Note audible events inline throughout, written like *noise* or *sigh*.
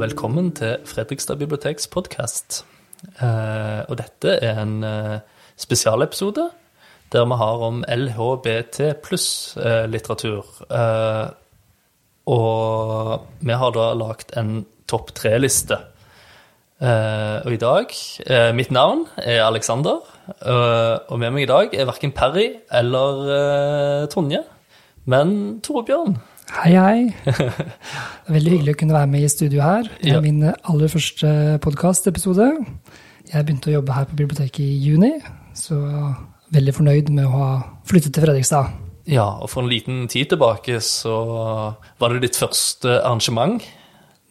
velkommen til Fredrikstad biblioteks podkast. Eh, og dette er en eh, spesialepisode der vi har om LHBT pluss-litteratur. Eh, og vi har da lagt en topp tre-liste. Og i dag Mitt navn er Alexander, eh, og med meg i dag er verken Parry eller Tonje, men Torbjørn. Hei, hei. Det er veldig hyggelig å kunne være med i studio her. Det er Ja. min aller første podkastepisode. Jeg begynte å jobbe her på biblioteket i juni, så veldig fornøyd med å ha flyttet til Fredrikstad. Ja, og for en liten tid tilbake så var det ditt første arrangement.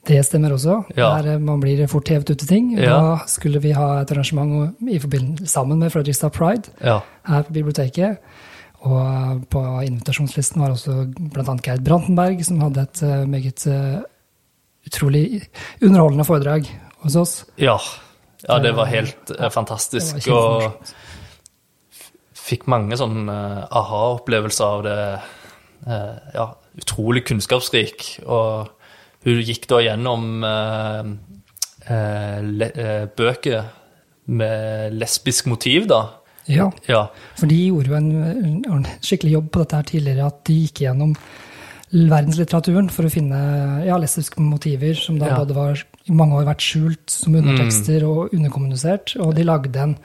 Det stemmer også. Ja. Der eh, man blir fort hevet ut til ting. Ja. Da skulle vi ha et arrangement i sammen med Fredrikstad Pride Ja. her på biblioteket. Og på invitasjonslisten var også bl.a. Geir Brantenberg, som hadde et eh, meget eh, utrolig underholdende foredrag hos oss. Ja, ja det var helt ja, fantastisk. var og fikk mange sånne eh, aha-opplevelser av det. eh, ja, utrolig kunnskapsrik. Og hun gikk da gjennom eh, eh, eh, bøker med lesbisk motiv, da. Ja, Ja. for de gjorde jo en, en skikkelig jobb på dette her tidligere, at de gikk gjennom verdenslitteraturen for å finne ja, lesbiske motiver som da Ja. både var i mange år vært skjult som undertekster og underkommunisert, og de lagde en,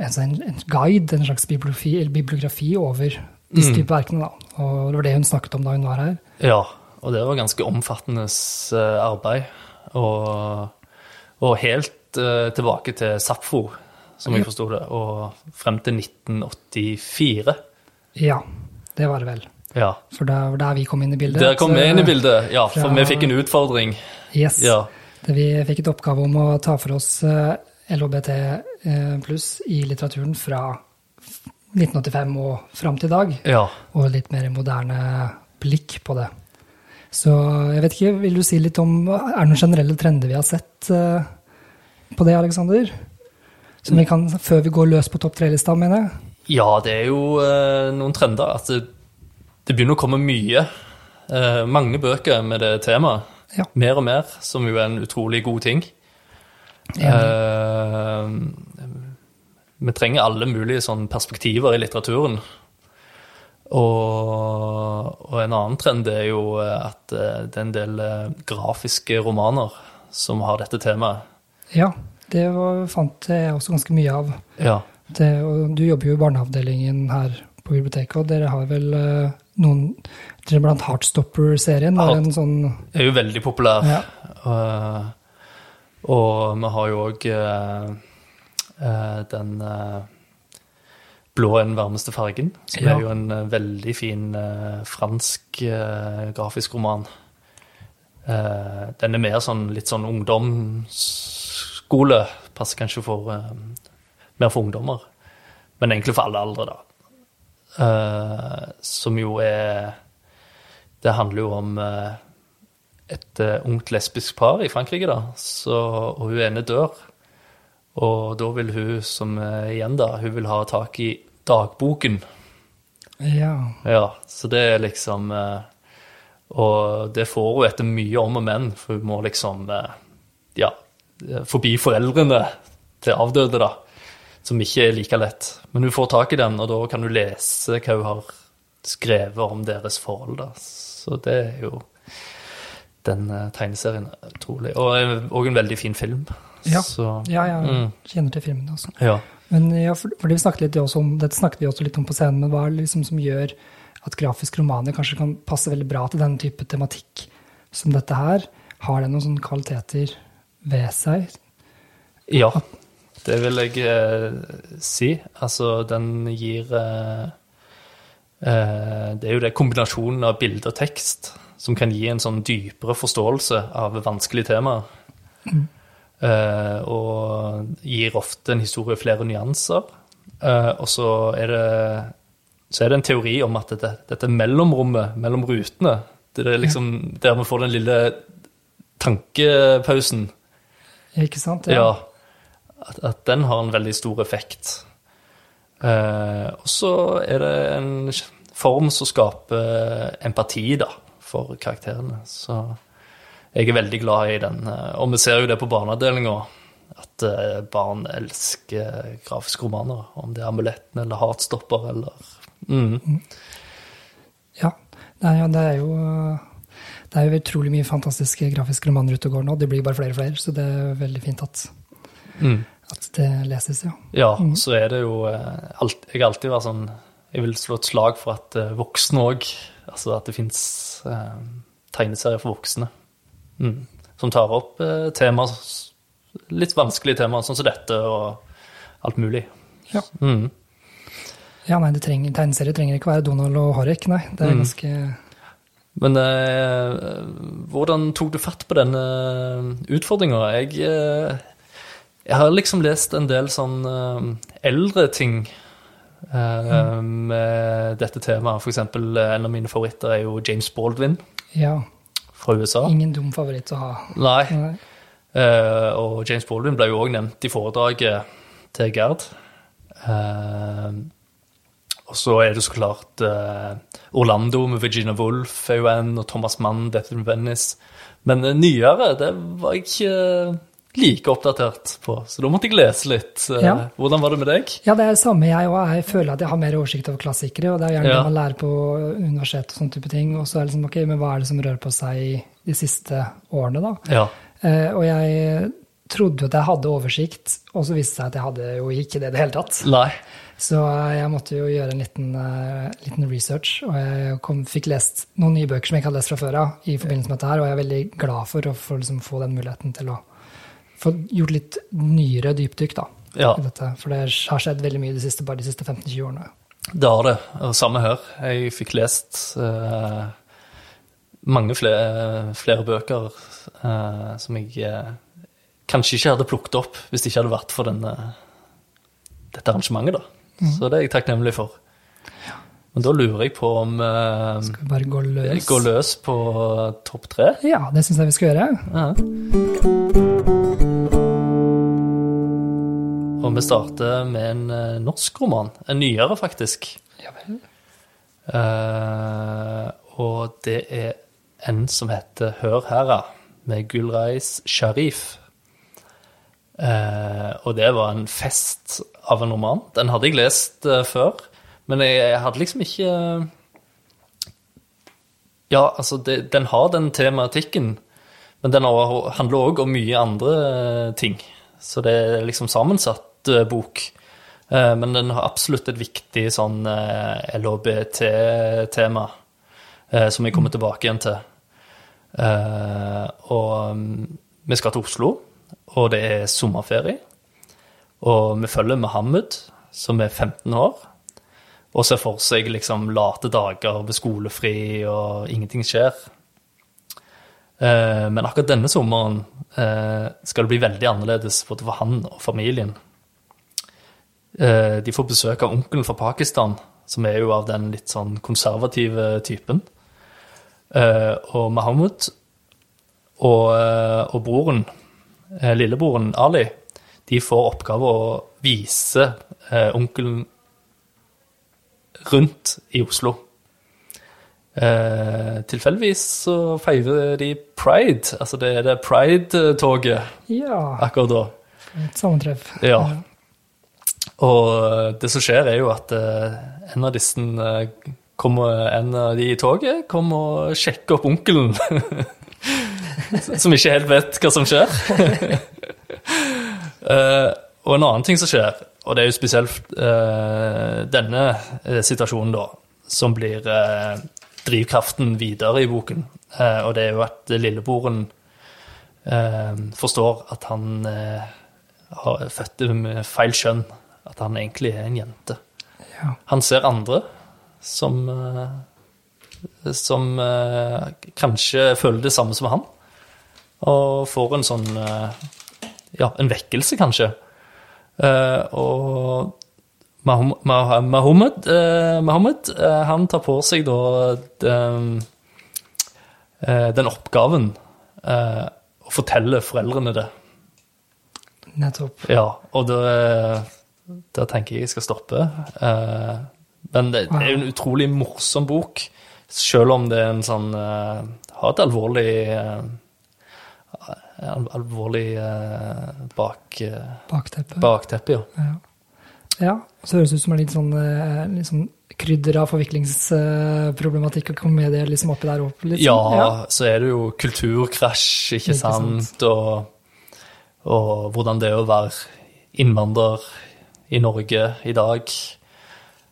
en, sånn- en guide, en slags bibliografi, bibliografi over disse typer verkene. Da. Og det var det hun snakket om da hun var her. ja. Og det var ganske omfattende eh, arbeid. Og, og helt uh, tilbake til Sapfo, som jeg forsto det, og frem til 1984. Ja, det var det vel. Ja. For det var der vi kom inn i bildet. Der kom vi inn i bildet, ja, for fra- vi fikk en utfordring. Yes. Ja. Vi fikk et oppgave om å ta for oss eh, LHBT eh, pluss i litteraturen fra 1985 og fram til i dag, ja. og litt mer moderne blikk på det. Så jeg vet ikke, vil du si litt om Er det noen generelle trender vi har sett eh, på det, Aleksander? Som vi kan, før vi går løs på topp tre-lista, mener jeg? Ja, det er jo eh, noen trender. At det, det begynner å komme mye. Eh, mange bøker med det temaet. Ja. Mer og mer, som jo er en utrolig god ting. Eh, vi trenger alle mulige sånn perspektiver i litteraturen. Og, og en annen trend er jo at eh, det er en del eh, grafiske romaner som har dette temaet. Ja, det var, fant jeg også ganske mye av. Ja. Det, du jobber jo i barneavdelingen her på biblioteket, og dere har vel eh, noen Dere blant Heartstopper-serien var en sånn er jo veldig populær. Ja. Uh, og vi har jo òg den eh, blå er den varmeste fargen, som Ja. er jo en veldig fin fransk grafisk roman. Den er mer sånn litt sånn ungdomsskole. Passer kanskje for uh, mer for ungdommer, men egentlig for alle aldre, da. Uh, som jo er Det handler jo om uh, et ungt lesbisk par i Frankrike, da. Så, og hun ene dør. Og da vil hun, som igjen da, hun vil ha tak i dagboken. Ja. Ja, så det er liksom Og det får hun etter mye om og men, for hun må liksom Ja, forbi foreldrene til avdøde, da. Som ikke er like lett. Men hun får tak i den, og da kan du lese hva hun har skrevet om deres forhold, da. Så det er jo den eh, tegneserien er utrolig. Og òg en veldig fin film. Ja. Så, ja, jeg Mm. kjenner til filmen også. ja. Men ja, for, fordi vi snakket litt også om, Dette snakket vi også litt om på scenen, men hva er det liksom som gjør at grafiske romaner kanskje kan passe veldig bra til denne type tematikk som dette her? Har det noen sånne kvaliteter ved seg? Ja, det vil jeg eh, si. Altså, den gir eh, eh, Det er jo det kombinasjonen av bilde og tekst som kan gi en sånn dypere forståelse av vanskelige temaer. Mm. og gir ofte en historie flere nyanser. Eh, og så er det så er det en teori om at dette, dette mellomrommet mellom rutene, det er liksom der vi får den lille tankepausen, Ikke sant? ja. At, at den har en veldig stor effekt. Eh, og så er det en form som skaper empati, da, for karakterene. Så jeg er veldig glad i den. eh, Og vi ser jo det på barneavdelinga, at eh, barn elsker grafiske romaner. Om det er Amuletten eller Heartstopper eller mm. Ja. Nei, ja, det er jo det er jo utrolig mye fantastiske grafiske romaner ute og går nå. Det blir bare flere og flere, så det er veldig fint at, Mm. at det leses, ja. Ja, så er det jo eh, alt, Jeg har alltid vært sånn Jeg vil slå et slag for at eh, voksne òg Altså at det fins eh, tegneserier for voksne mm. som tar opp eh, temaer Litt vanskelige temaer, sånn som dette, og alt mulig. Ja. Mm. Ja, nei, det trenger, tegneserier trenger ikke være Donald og Harek, nei. Det er Mm. ganske Men eh, hvordan tok du fatt på denne utfordringa? Jeg, eh, jeg har liksom lest en del sånn eh, eldre ting eh, med dette temaet. For eksempel eh, en av mine favoritter er jo James Baldwin Ja. fra USA. Ingen dum favoritt å ha. Nei. Nei. Eh, og James Baldwin ble jo òg nevnt i foredraget til Gerd. Og så er det så klart uh, Orlando med Virginia Woolf er jo en, og Thomas Mann, Death in Venice. Men uh, nyere, det var jeg ikke like oppdatert på, så da måtte jeg lese litt. Ja. Hvordan var det med deg? Ja, det er det samme jeg òg. Jeg føler at jeg har mer oversikt over klassikere, og det er gjerne Ja. det man lærer på universitet og sånne type ting. Og så er det liksom, ok, men hva er det som rører på seg de siste årene, da? Ja. Og jeg trodde jo at jeg hadde oversikt, og så viste det seg at jeg hadde jo ikke det i det hele tatt. Nei. Så eh, jeg måtte jo gjøre en liten, eh, liten research, og jeg kom, fikk lest noen nye bøker som jeg ikke hadde lest fra før av i forbindelse med dette her, og jeg er veldig glad for å få, liksom, få den muligheten til å få gjort litt nyere dypdykk da, Ja, i dette. For det har skjedd veldig mye de siste, bare de siste 15-20 årene. det har det. Og samme her. Jeg fikk lest eh, mange flere, flere bøker eh, som jeg eh, kanskje ikke hadde plukket opp hvis det ikke hadde vært for denne, dette arrangementet. da. Så det er jeg takknemlig for. Men da lurer jeg på om uh, Skal vi bare gå løs? Gå løs på topp tre. Ja, det syns jeg vi skal gjøre. Ja. Og vi starter med en eh, norsk roman. En nyere, faktisk. Ja vel. Eh, og det er en som heter Hør her'a, med Gulreis Sharif. Eh, og det var en fest av en roman. Den hadde jeg lest eh, før, men jeg, jeg hadde liksom ikke Ja, altså, det, den har den tematikken, men den handler òg om mye andre eh, ting. Så det er liksom sammensatt eh, bok. Eh, Men den har absolutt et viktig sånn eh, LHBT-tema eh, som jeg kommer tilbake igjen til. Eh, og mm, vi skal til Oslo, og det er sommerferie. Og vi følger Mohammed, som er 15 år, og ser for seg liksom late dager ved skolefri, og ingenting skjer. Eh, men akkurat denne sommeren eh, skal det bli veldig annerledes både for han og familien. Eh, de får besøk av onkelen fra Pakistan, som er jo av den litt sånn konservative typen. Og Mahmoud og, og broren, lillebroren Ali, de får oppgave å vise eh, onkelen rundt i Oslo. Eh, tilfeldigvis så feirer de pride, altså det er det pride-toget Ja, akkurat da. et sammentreff. Ja. Og det som skjer, er jo at eh, en av disse eh, kommer, en av de i toget kommer og sjekker opp onkelen. *laughs* som ikke helt vet hva som skjer. *laughs* Eh, og en annen ting som skjer, og det er jo spesielt uh, denne eh, situasjonen, da, som blir drivkraften videre i boken. Og det er jo at lillebroren forstår at han har født med feil kjønn. At han egentlig er en jente. Ja. Han ser andre som Som kanskje føler det samme som han. Og får en sånn Ja, en vekkelse, kanskje. Eh, og Mahom- Mah- Mahomet, eh, eh, han tar på seg da den, den oppgaven å fortelle foreldrene det. Nettopp. Ja, og da, da tenker jeg jeg skal stoppe. Men det, det er jo en utrolig morsom bok, selv om det er en sånn Har et alvorlig al- alvorlig eh, bak, eh, Bakteppet. bakteppe, ja. Ja. ja. Så høres det ut som en litt sånn, eh, sånn krydder av forviklingsproblematikk og komedie liksom oppi der opp. Liksom. Ja, ja, så er det jo kulturkrasj, ikke, Ikke sant. sant? Og, og hvordan det er å være innvandrer i Norge i dag.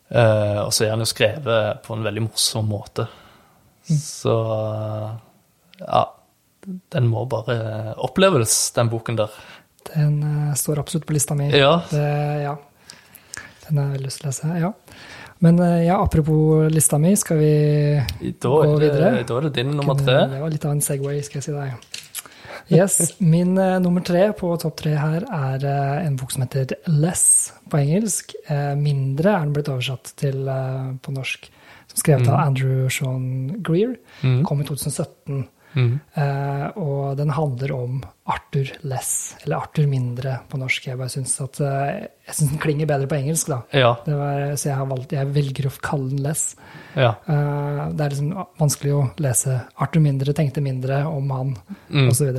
Eh, og så er han jo skrevet på en veldig morsom måte. Mm. Så ja, den må bare oppleves, den boken der. Den uh, står absolutt på lista mi. Ja, Det, ja. Den har jeg lyst til å lese, ja. Men uh, ja, apropos lista mi, skal vi da Gå videre? det, da er det din nummer tre. Det var litt av en Segway, skal jeg si deg. Yes, *laughs* Min uh, nummer tre på topp tre her er en bok som heter Less på engelsk. Mindre er den blitt oversatt til på norsk. Som skrevet av Andrew Sean Greer. Mm. Kom i 2017. Mm. Eh, og den handler om Arthur Less, eller Arthur Mindre på norsk. Jeg bare syns at uh, jeg synes den klinger bedre på engelsk, da. Ja. Det var, så jeg, har valgt, jeg velger å kalle den Less. ja. Uh, det er liksom vanskelig å lese Arthur Mindre tenkte mindre om han, Mm. osv.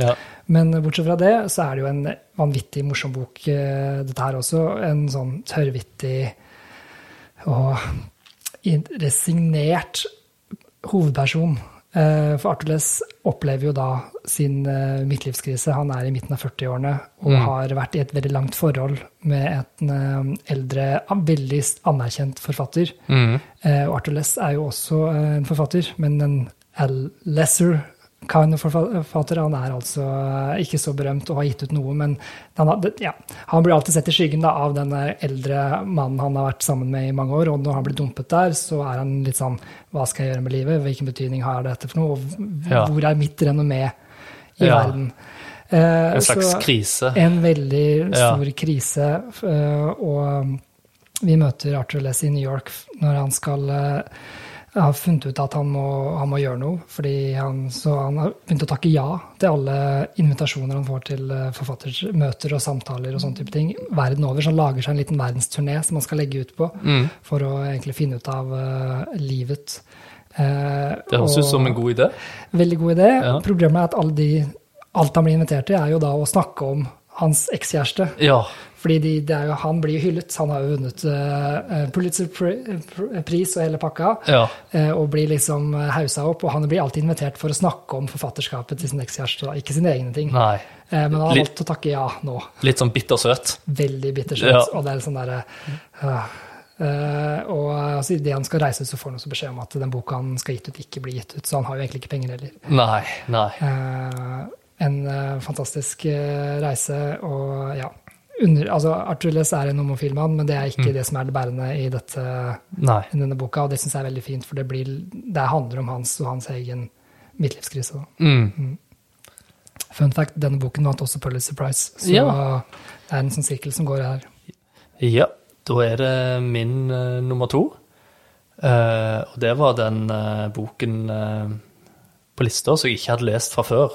ja. Men bortsett fra det, så er det jo en vanvittig morsom bok, dette her også. En sånn tørrvittig og resignert hovedperson. Eh, For Arthur Less opplever jo da sin eh, midtlivskrise. Han er i midten av 40-årene og Mm. har vært i et veldig langt forhold med en eh, eldre, veldig anerkjent forfatter. Mm. Og Arthur er jo også en forfatter, men en lesser kind of forfatter. Han er altså eh, ikke så berømt og har gitt ut noe, men han, ja, han blir alltid sett i skyggen da, av den eh, eldre mannen han har vært sammen med i mange år. Og når han blir dumpet der, så er han litt sånn Hva skal jeg gjøre med livet? Hvilken betydning har dette for noe? Og hvor er mitt renommé i Ja. verden? Eh, En slags så- krise. en veldig Ja. stor krise. øh, Og vi møter Arthur Less i New York når han skal øh, har funnet ut at han må, han må gjøre noe. fordi han, Så han har begynt å takke ja til alle invitasjoner han får til øh, forfattermøter og samtaler og sånne type ting verden over. Så han lager seg en liten verdensturné som han skal legge ut på Mm. for å egentlig finne ut av uh, livet. Uh, Det høres ut som en god idé. Veldig god idé. Ja. Problemet er at de, alt han blir invitert til, er jo da å snakke om hans ekskjæreste. Ja. Fordi de, det er jo, han blir jo hyllet. Han har jo vunnet uh, Pulitzer-pris og hele pakka. ja. Uh, og blir liksom eh, hausa opp. Og han blir alltid invitert for å snakke om forfatterskapet til sin ekskjæreste. Ikke sine egne ting. Eh, men han har valgt å takke ja nå. Litt sånn bittersøt. Veldig bittersøt. Ja. Og det er sånn derre Og altså, idet han skal reise ut, så får han også beskjed om at den boka han skal gitt ut, ikke blir gitt ut. Så han har jo egentlig ikke penger heller. Nei, nei. En eh, fantastisk eh, reise og ja. Under, altså Arthur Less er en homofil mann, men det er ikke det som er det bærende i, dette, i denne boka. Og det syns jeg er veldig fint, for det, blir, det handler om hans og hans egen midtlivskrise. Mm. Mm. Fun fact, denne boken vant også Pulitzer Prize, så Ja. det er en sånn sirkel som går her. Ja, da er det min uh, nummer to. Uh, og det var den uh, boken på lista som jeg ikke hadde lest fra før.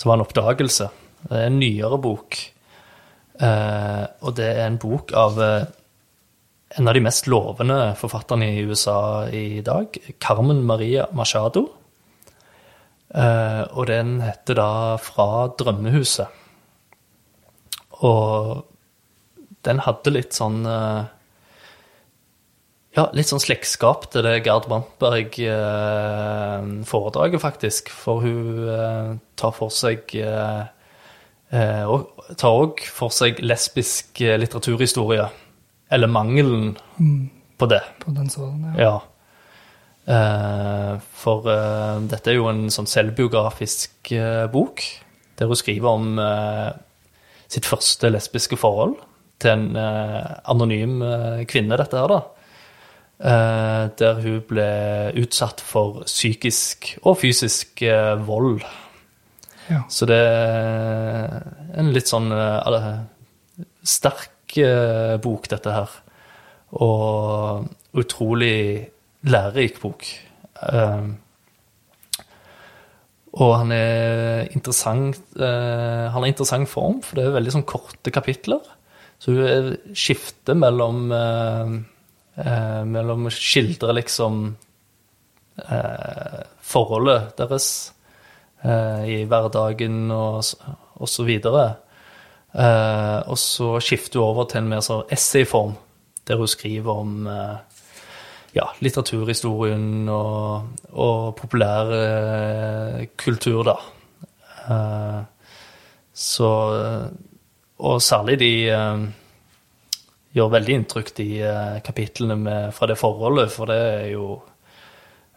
Som var en oppdagelse. Det er en nyere bok. Eh, og det er en bok av eh, en av de mest lovende forfatterne i USA i dag, Carmen Maria Machado. Eh, og den heter da 'Fra drømmehuset'. Og den hadde litt sånn eh, Ja, litt sånn slektskap til det Gerd Brandtberg-foredraget, faktisk. For hun eh, tar for seg eh, eh, og tar òg for seg lesbisk eh, litteraturhistorie. Eller mangelen på det. På den sånn, ja. Ja. Eh, for eh, dette er jo en sånn selvbiografisk eh, bok, der hun skriver om eh, sitt første lesbiske forhold til en eh, anonym eh, kvinne, dette her, da. Eh, der hun ble utsatt for psykisk og fysisk eh, vold. ja. Så det er en litt sånn eh, sterk bok, dette her. Og utrolig lærerik bok. Og han er interessant Han har interessant form, for det er veldig sånn korte kapitler. Så hun er- skifter mellom eh, Mellom å skildre liksom eh, forholdet deres eh, i hverdagen og, og så videre. Eh, og så skifter hun over til en mer sånn essayform, der hun skriver om eh, ja, litteraturhistorien og, og populær eh, kultur, da. Så Og særlig de gjør veldig inntrykk, de eh, kapitlene med, fra det forholdet, for det er jo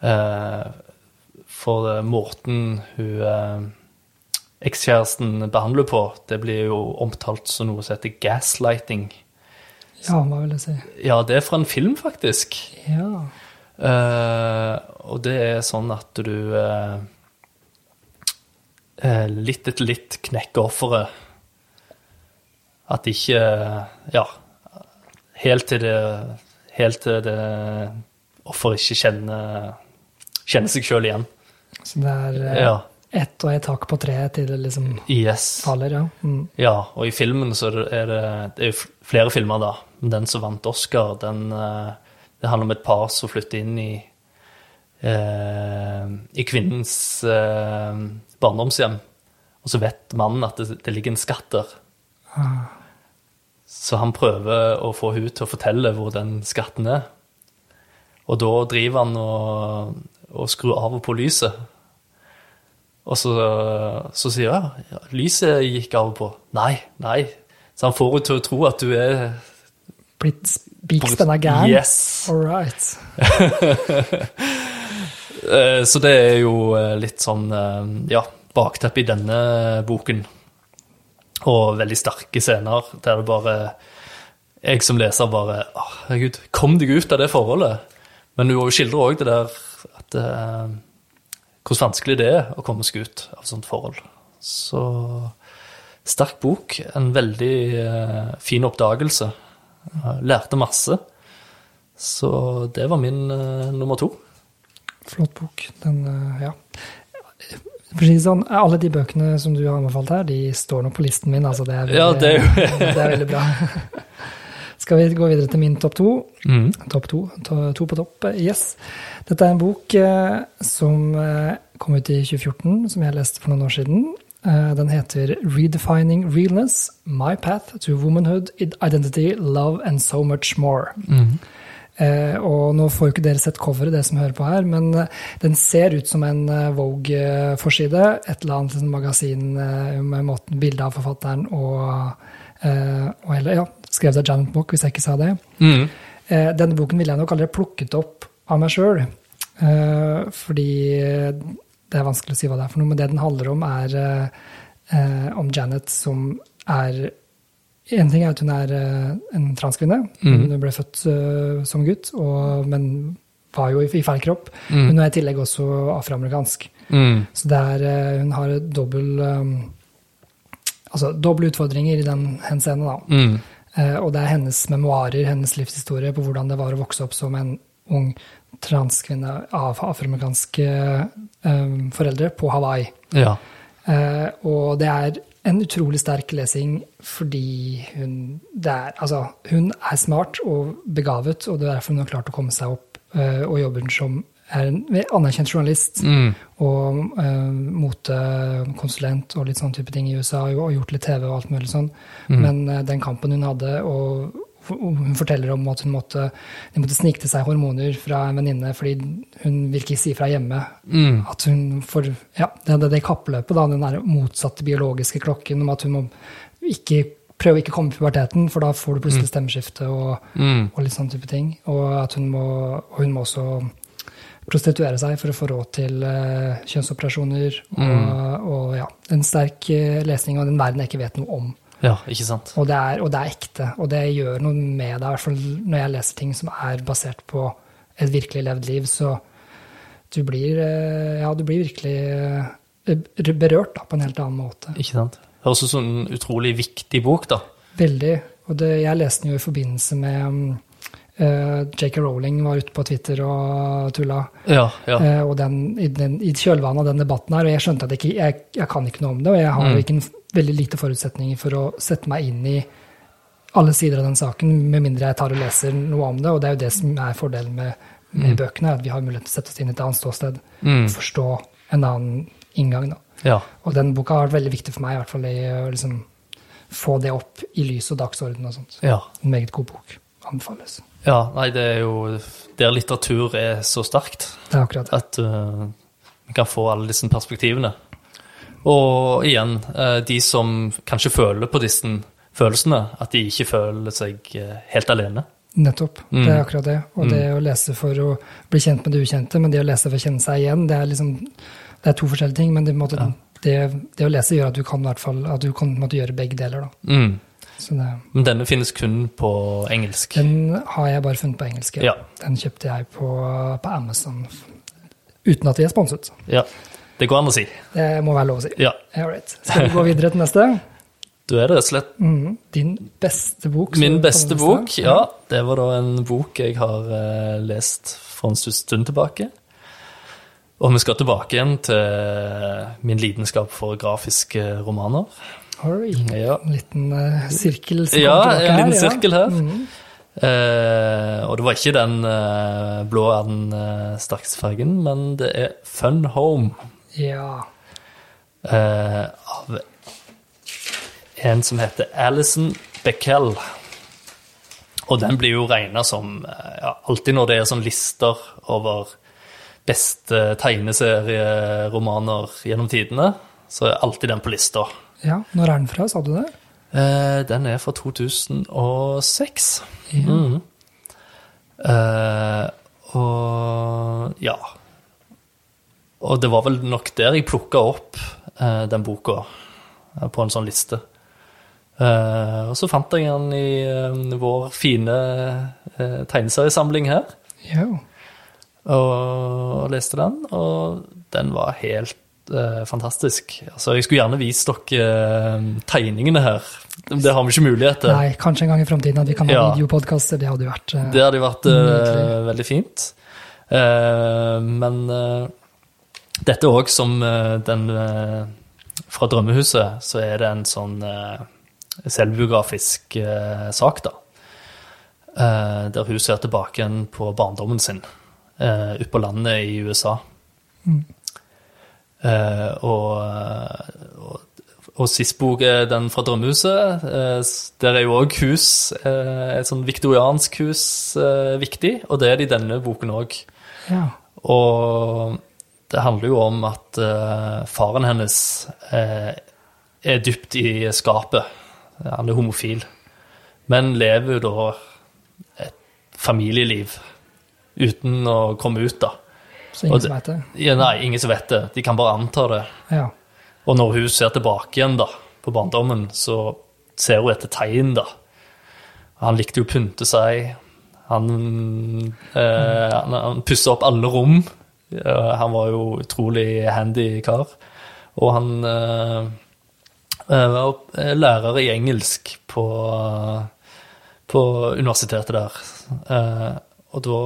eh, For Morten, måten hun eh, ekskjæresten behandler på, det blir jo omtalt som noe som heter gaslighting. Ja, hva vil jeg si? Ja, det er fra en film, faktisk. Ja. Eh, og det er sånn at du eh, eh, litt etter litt knekker offeret. At ikke Ja, helt til det Helt til det offeret ikke kjenner, kjenner seg sjøl igjen. Så det er eh, Ja. ett og ett hakk på treet til det liksom Yes. faller, ja. Mm. Ja, og i filmen så er det, det, er flere filmer, da. Men den som vant Oscar, den eh, Det handler om et par som flytter inn i eh, I kvinnens eh, barndomshjem. Og så vet mannen at det, det ligger en skatt der. Ah. Så han prøver å få hun til å fortelle hvor den skatten er. Og da driver han og, og skrur av og på lyset. Og så, så sier hun ja, lyset gikk av og på. Nei, nei. Så han får henne til å tro at du er Blitt spiks, den er gæren? Yes. All right. *laughs* Eh, Så det er jo eh, litt sånn eh, ja, bakteppe i denne boken. Og veldig sterke scener der det bare Jeg som leser bare Å, herregud, kom deg ut av det forholdet. Men hun skildrer òg det der at eh, Hvor vanskelig det er å komme seg ut av sånt forhold. Så sterk bok. En veldig eh, fin oppdagelse. Lærte masse. Så det var min eh, nummer to. Flott bok. Den, eh, ja. For å si sånn, alle de bøkene som du har anbefalt her, de står nå på listen min. Altså det, er veldig, Ja, det er det er veldig bra. *laughs* Skal vi gå videre til min topp to? Mm. Topp to. To, to på topp. Yes. Dette er en bok eh, som eh, kom ut i 2014, som jeg leste for noen år siden. Eh, den heter 'Redefining Realness My Path to Womanhood, Identity, Love and So Much More'. Eh, og nå får jo ikke dere sett coveret, det som hører på her, men eh, den ser ut som en eh, Vogue-forside. Et eller annet sånn magasin eh, med måten bildet av forfatteren og, eh, og hele, ja, skrevet av Janet Mock, hvis jeg ikke sa det. Mm. Eh, denne boken ville jeg nok aldri plukket opp av meg sjøl. Eh, fordi det er vanskelig å si hva det er for noe, men det den handler om, er eh, eh, om Janet som er En ting er at hun er eh, en transkvinne. Mhm. Hun ble født eh, som gutt, og, men var jo i, i feil kropp. Mm. Hun er i tillegg også afroamerikansk. Mm. Så er, eh, hun har dobbel um, altså doble utfordringer i den henseende, da. Eh, og det er hennes memoarer, hennes livshistorie på hvordan det var å vokse opp som en ung transkvinne av afroamerikanske um, foreldre på Hawaii. Ja. Uh, og det er en utrolig sterk lesing fordi hun, er, altså, hun er smart og begavet, og det er derfor hun har klart å komme seg opp uh, og jobber som er en anerkjent journalist Mm. og uh, motekonsulent og litt sånn type ting i USA, og gjort litt TV og alt mulig sånn. Mm. Men uh, den kampen hun hadde, og hun forteller om at hun måtte, de måtte snike til seg hormoner fra en venninne fordi hun vil ikke si fra hjemme. Mm. At hun får, ja, det er det kappløpet, da, den der motsatte biologiske klokken om at hun må ikke prøve å ikke komme i puberteten, for da får du plutselig stemmeskifte og, Mm. og litt sånn type ting. Og at hun må, og hun må også prostituere seg for å få råd til uh, kjønnsoperasjoner. Og, og ja, en sterk eh, lesning av den verden jeg ikke vet noe om. Ja, ikke sant. Og det, er, og det er ekte, og det gjør noe med deg, i hvert fall når jeg leser ting som er basert på et virkelig levd liv, så du blir, eh, ja, du blir virkelig eh, berørt da, på en helt annen måte. Ikke sant. Det er også sånn en utrolig viktig bok, da. Veldig. Og det, jeg leste den jo i forbindelse med Uh, eh, J.K. Rowling var ute på Twitter og tulla. Ja, ja. Uh, og den, i, den, i kjølvannet av den debatten her, og jeg skjønte at jeg, ikke, jeg, jeg kan ikke noe om det, og jeg har Mm. ikke en, veldig lite forutsetninger for å sette meg inn i alle sider av den saken, med mindre jeg tar og leser noe om det, og det er jo det som er fordelen med, med bøkene, at vi har mulighet til å sette oss inn i et annet ståsted, Mm. forstå en annen inngang. Da. Ja. Og den boka har vært veldig viktig for meg, i hvert fall i å liksom få det opp i lys og dagsorden og sånt. Ja. En meget god bok. Anbefales. ja. Nei, det er jo Der litteratur er så sterkt Det er akkurat det. at uh, man kan få alle disse perspektivene. Og igjen, eh, de som kanskje føler på disse følelsene, at de ikke føler seg eh, helt alene. Nettopp. Mm. Det er akkurat det. Og det å lese for å bli kjent med det ukjente, men det å lese for å kjenne seg igjen, det er liksom det er to forskjellige ting. Men det, på ja. det, det å lese gjør at du kan, hvert fall, at du kan måte, gjøre begge deler. Da. Mm. Så det, Men denne finnes kun på engelsk. den har jeg bare funnet på engelsk. Ja. Den kjøpte jeg på, på Amazon uten at vi er sponset. Ja. Det går an å si. Det må være lov å si. Ja. Right. Skal vi gå videre til neste? *laughs* Da er det rett og slett mm, Din beste bok? min beste bok. Ja, det var da en bok jeg har uh, lest for en stund tilbake. Og vi skal tilbake igjen til min lidenskap for grafiske romaner. Oi, Ja. En liten uh, sirkel som Ja, kommer tilbake en liten her, ja. sirkel her. Mhm. Uh, og det var ikke den uh, blå er den uh, sterkeste fargen, men det er Fun Home Ja. eh, av en som heter Alison Beckel. Og den blir jo regna som eh, ja, Alltid når det er sånn lister over beste tegneserieromaner gjennom tidene, så er alltid den på lista. ja. Når er den fra, sa du det? Eh, den er fra 2006. Ja. Mm. Eh, og ja. Og det var vel nok der jeg plukka opp eh, den boka eh, på en sånn liste. Eh, og så fant jeg den i eh, vår fine eh, tegneseriesamling her, Jo. og leste den, og den var helt eh, fantastisk. Altså, jeg skulle gjerne vist dere tegningene her. Det har vi ikke mulighet til. Nei, kanskje en gang i framtiden at vi kan ha Ja. videopodkaster. Det hadde jo vært Det hadde vært veldig fint. Men dette òg, som eh, den eh, fra Drømmehuset, så er det en sånn eh, selvbiografisk sak, da. Der hun ser tilbake igjen på barndommen sin ute på landet i USA. Mm. Og, og, og sist bok er den fra Drømmehuset. Eh, der er jo òg hus, et sånn viktoriansk hus, viktig. Og det er det i denne boken òg. Ja. Og det handler jo om at uh, faren hennes uh, er dypt i skapet. Han er homofil. Men lever jo da et familieliv uten å komme ut, da. Så ingen det- som vet det. Ja, nei, ingen som vet det. De kan bare anta det. Ja. Og når hun ser tilbake igjen da, på barndommen, så ser hun etter tegn. da. Han likte jo å pynte seg. Han, eh, han, han pussa opp alle rom. Eh, han var jo utrolig handy kar. Og han eh, eh, var lærer i engelsk på, på universitetet der. Og da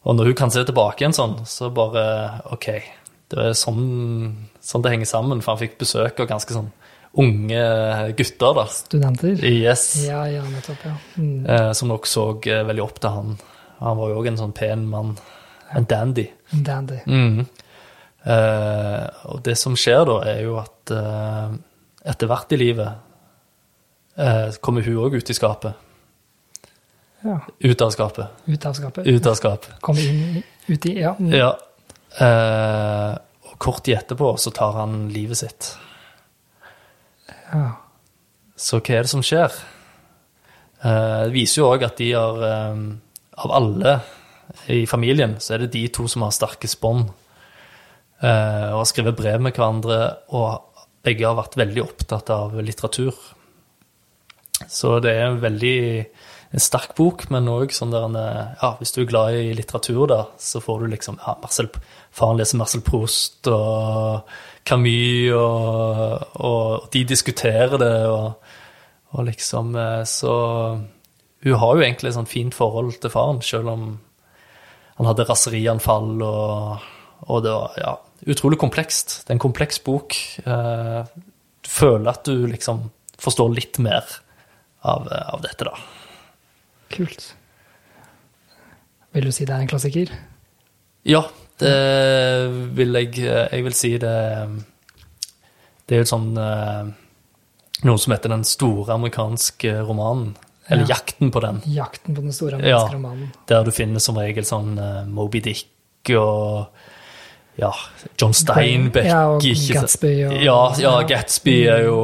Og når hun kan se tilbake igjen sånn, så bare OK. Det er sånn, sånn det henger sammen, for han fikk besøk av ganske sånn unge gutter, da. Studenter. Yes. Ja, ja, nettopp. ja. Mm. Som nok så veldig opp til han. Han var jo òg en sånn pen mann. En dandy. Dandy. Mm. Eh, og det som skjer da, er jo at eh, etter hvert i livet eh, kommer hun òg ut i skapet. Ja. Ut av skapet. Ut av skapet. Ut av skapet. Kommer inn, uti, Ja. Mm. Ja. Eh, og kort tid etterpå så tar han livet sitt. ja. Så hva er det som skjer? Eh, det viser jo òg at de har eh, Av alle i familien, så er det de to som har sterkest bånd. Eh, og har skrevet brev med hverandre, og begge har vært veldig opptatt av litteratur. Så det er en veldig en sterk bok, men òg sånn der Ja, hvis du er glad i litteratur, da, så får du liksom ja, Marcel, Faren leser Marcel Proust og Camus, og, og de diskuterer det, og, og liksom eh, Så hun har jo egentlig et sånt fint forhold til faren, selv om han hadde raserianfall, og, og det var ja, utrolig komplekst. Det er en kompleks bok. Eh, Du føler at du liksom forstår litt mer av, av dette, da. Kult. Vil du si det er en klassiker? Ja, det vil jeg Jeg vil si det Det er jo sånn eh, noe som heter Den store amerikanske romanen. Eller Ja. Jakten på den. Jakten på den store Ja. amerikanske romanen. Der du finner som regel sånn uh, Moby Dick og ja, John Steinbeck. Ja, og ikke? Gatsby og- ja, ja, ja. Gatsby er jo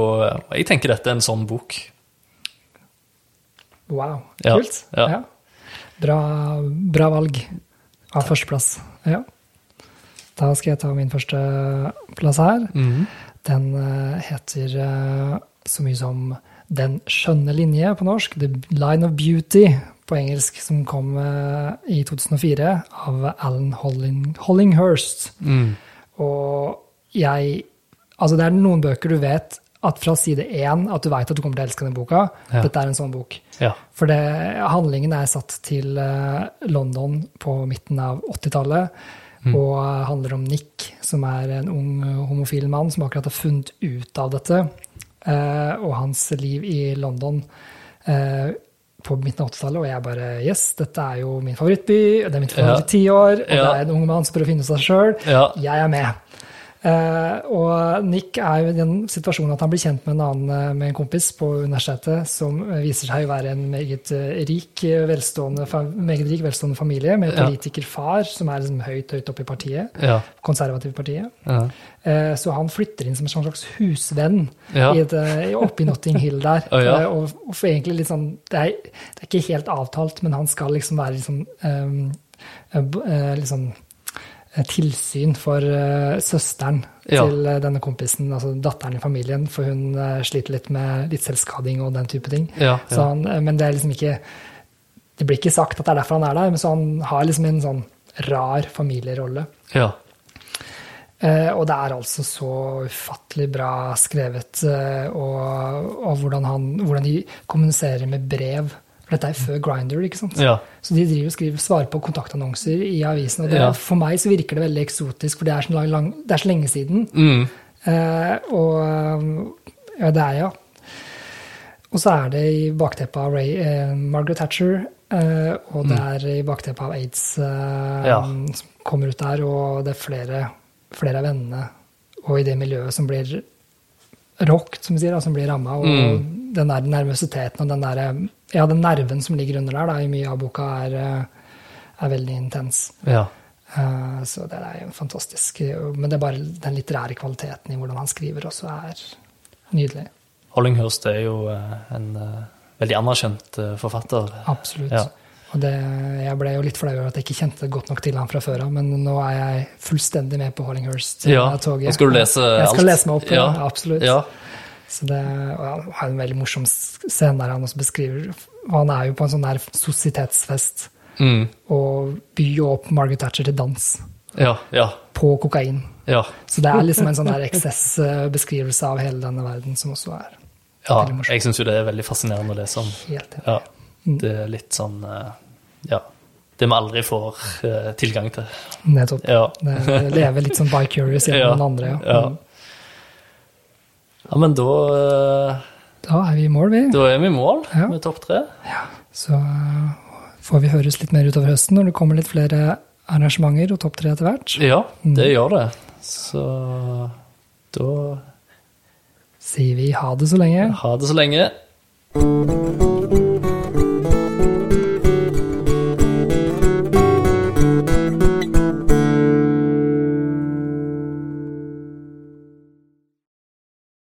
Jeg tenker dette er en sånn bok. Wow, kult. ja. Ja. Bra, bra valg av førsteplass. Ja. Da skal jeg ta min første plass her. Mhm. Den eh, heter eh, så mye som Den skjønne linje på norsk. The Line of Beauty på engelsk, som kom eh, i 2004 av Alan Holling, Hollinghurst. Mm. Og jeg Altså, det er noen bøker du vet at fra side én at du vet at du kommer til å elske den boka. Ja. Dette er en sånn bok. Ja. For det, handlingen er satt til eh, London på midten av 80-tallet. Og eh, handler om Nick, som er en ung homofil mann som akkurat har funnet ut av dette. Eh, og hans liv i London eh, på midten av 80-tallet. Og jeg bare Yes, dette er jo min favorittby. Det er mitt Ja. favoritt-tiår. Og det er en ung mann som prøver å finne seg sjøl. Ja. Jeg er med. Eh, og Nick er jo i den situasjonen at han blir kjent med en annen eh, med en kompis på universitetet som eh, viser seg å være en meget rik, velstående, meget rik, velstående familie med politikerfar som er liksom høyt, høyt oppe i partiet. Ja. Konservative partiet. Ja. Så han flytter inn som en sånn slags husvenn Ja. i et, eh, oppe i Notting Hill der. *laughs* Å, ja. Og, og for egentlig litt sånn det er, det er ikke helt avtalt, men han skal liksom være liksom, um, liksom tilsyn for eh, søsteren Ja. til eh, denne kompisen, altså datteren i familien, for hun eh, sliter litt med litt selvskading og den type ting. Ja, Så ja. han, eh, men det er liksom ikke Det blir ikke sagt at det er derfor han er der, men så han har liksom en sånn rar familierolle. ja. Eh, og det er altså så ufattelig bra skrevet, eh, og, og hvordan, han, hvordan de kommuniserer med brev. For dette er før Grinder, ikke sant? Ja. Så de driver og skriver, svarer på kontaktannonser i avisen. Og det, Ja. for meg så virker det veldig eksotisk, for det er så, lang, lang, det er så lenge siden. Mm. Eh, og ja, det er ja. Og så er det i bakteppet av Ray, eh, Margaret Thatcher, eh, og det er i bakteppet av aids eh, Ja. som kommer ut der, og det er flere, flere av vennene og i det miljøet som blir rocked, som vi sier, da, som blir ramma. Og Mm. den der nervøsiteten og den der, ja, den nerven som ligger under der da, i mye av boka, er, eh, er veldig intens. ja. Eh, Så det er jo fantastisk. Men det er bare den litterære kvaliteten i hvordan han skriver også er nydelig. Hollinghurst er jo eh, en veldig anerkjent forfatter. Absolutt. Ja. Og det, jeg ble jo litt flau over at jeg ikke kjente godt nok til han fra før av, men nå er jeg fullstendig med på Hollinghurst-toget. nå skal du lese alt. Jeg skal alt. lese meg opp, ja. Ja. absolutt. Ja. Så det, og har en veldig morsom scene der han også beskriver Han er jo på en sånn der sosietetsfest Mm. og byr opp Margaret Thatcher til dans ja. Ja. på kokain. Ja. Så det er liksom en sånn der eksessbeskrivelse av hele denne verden som også er ja. Veldig Ja, Jeg syns jo det er veldig fascinerende å lese om. helt enig. Ja. Det er litt sånn eh, Ja. Det vi aldri får eh, tilgang til. Nettopp. Ja. Det lever litt sånn by curious gjennom Ja, den andre. Ja. ja. Mm. Ja, men da, eh, Da er vi i mål, vi. da er vi i mål Ja. med topp tre. Så uh, får vi høres litt mer utover høsten når det kommer litt flere arrangementer og topp tre etter hvert. Ja, det Mm. gjør det. Så da Sier vi ha det så lenge. ha det så lenge.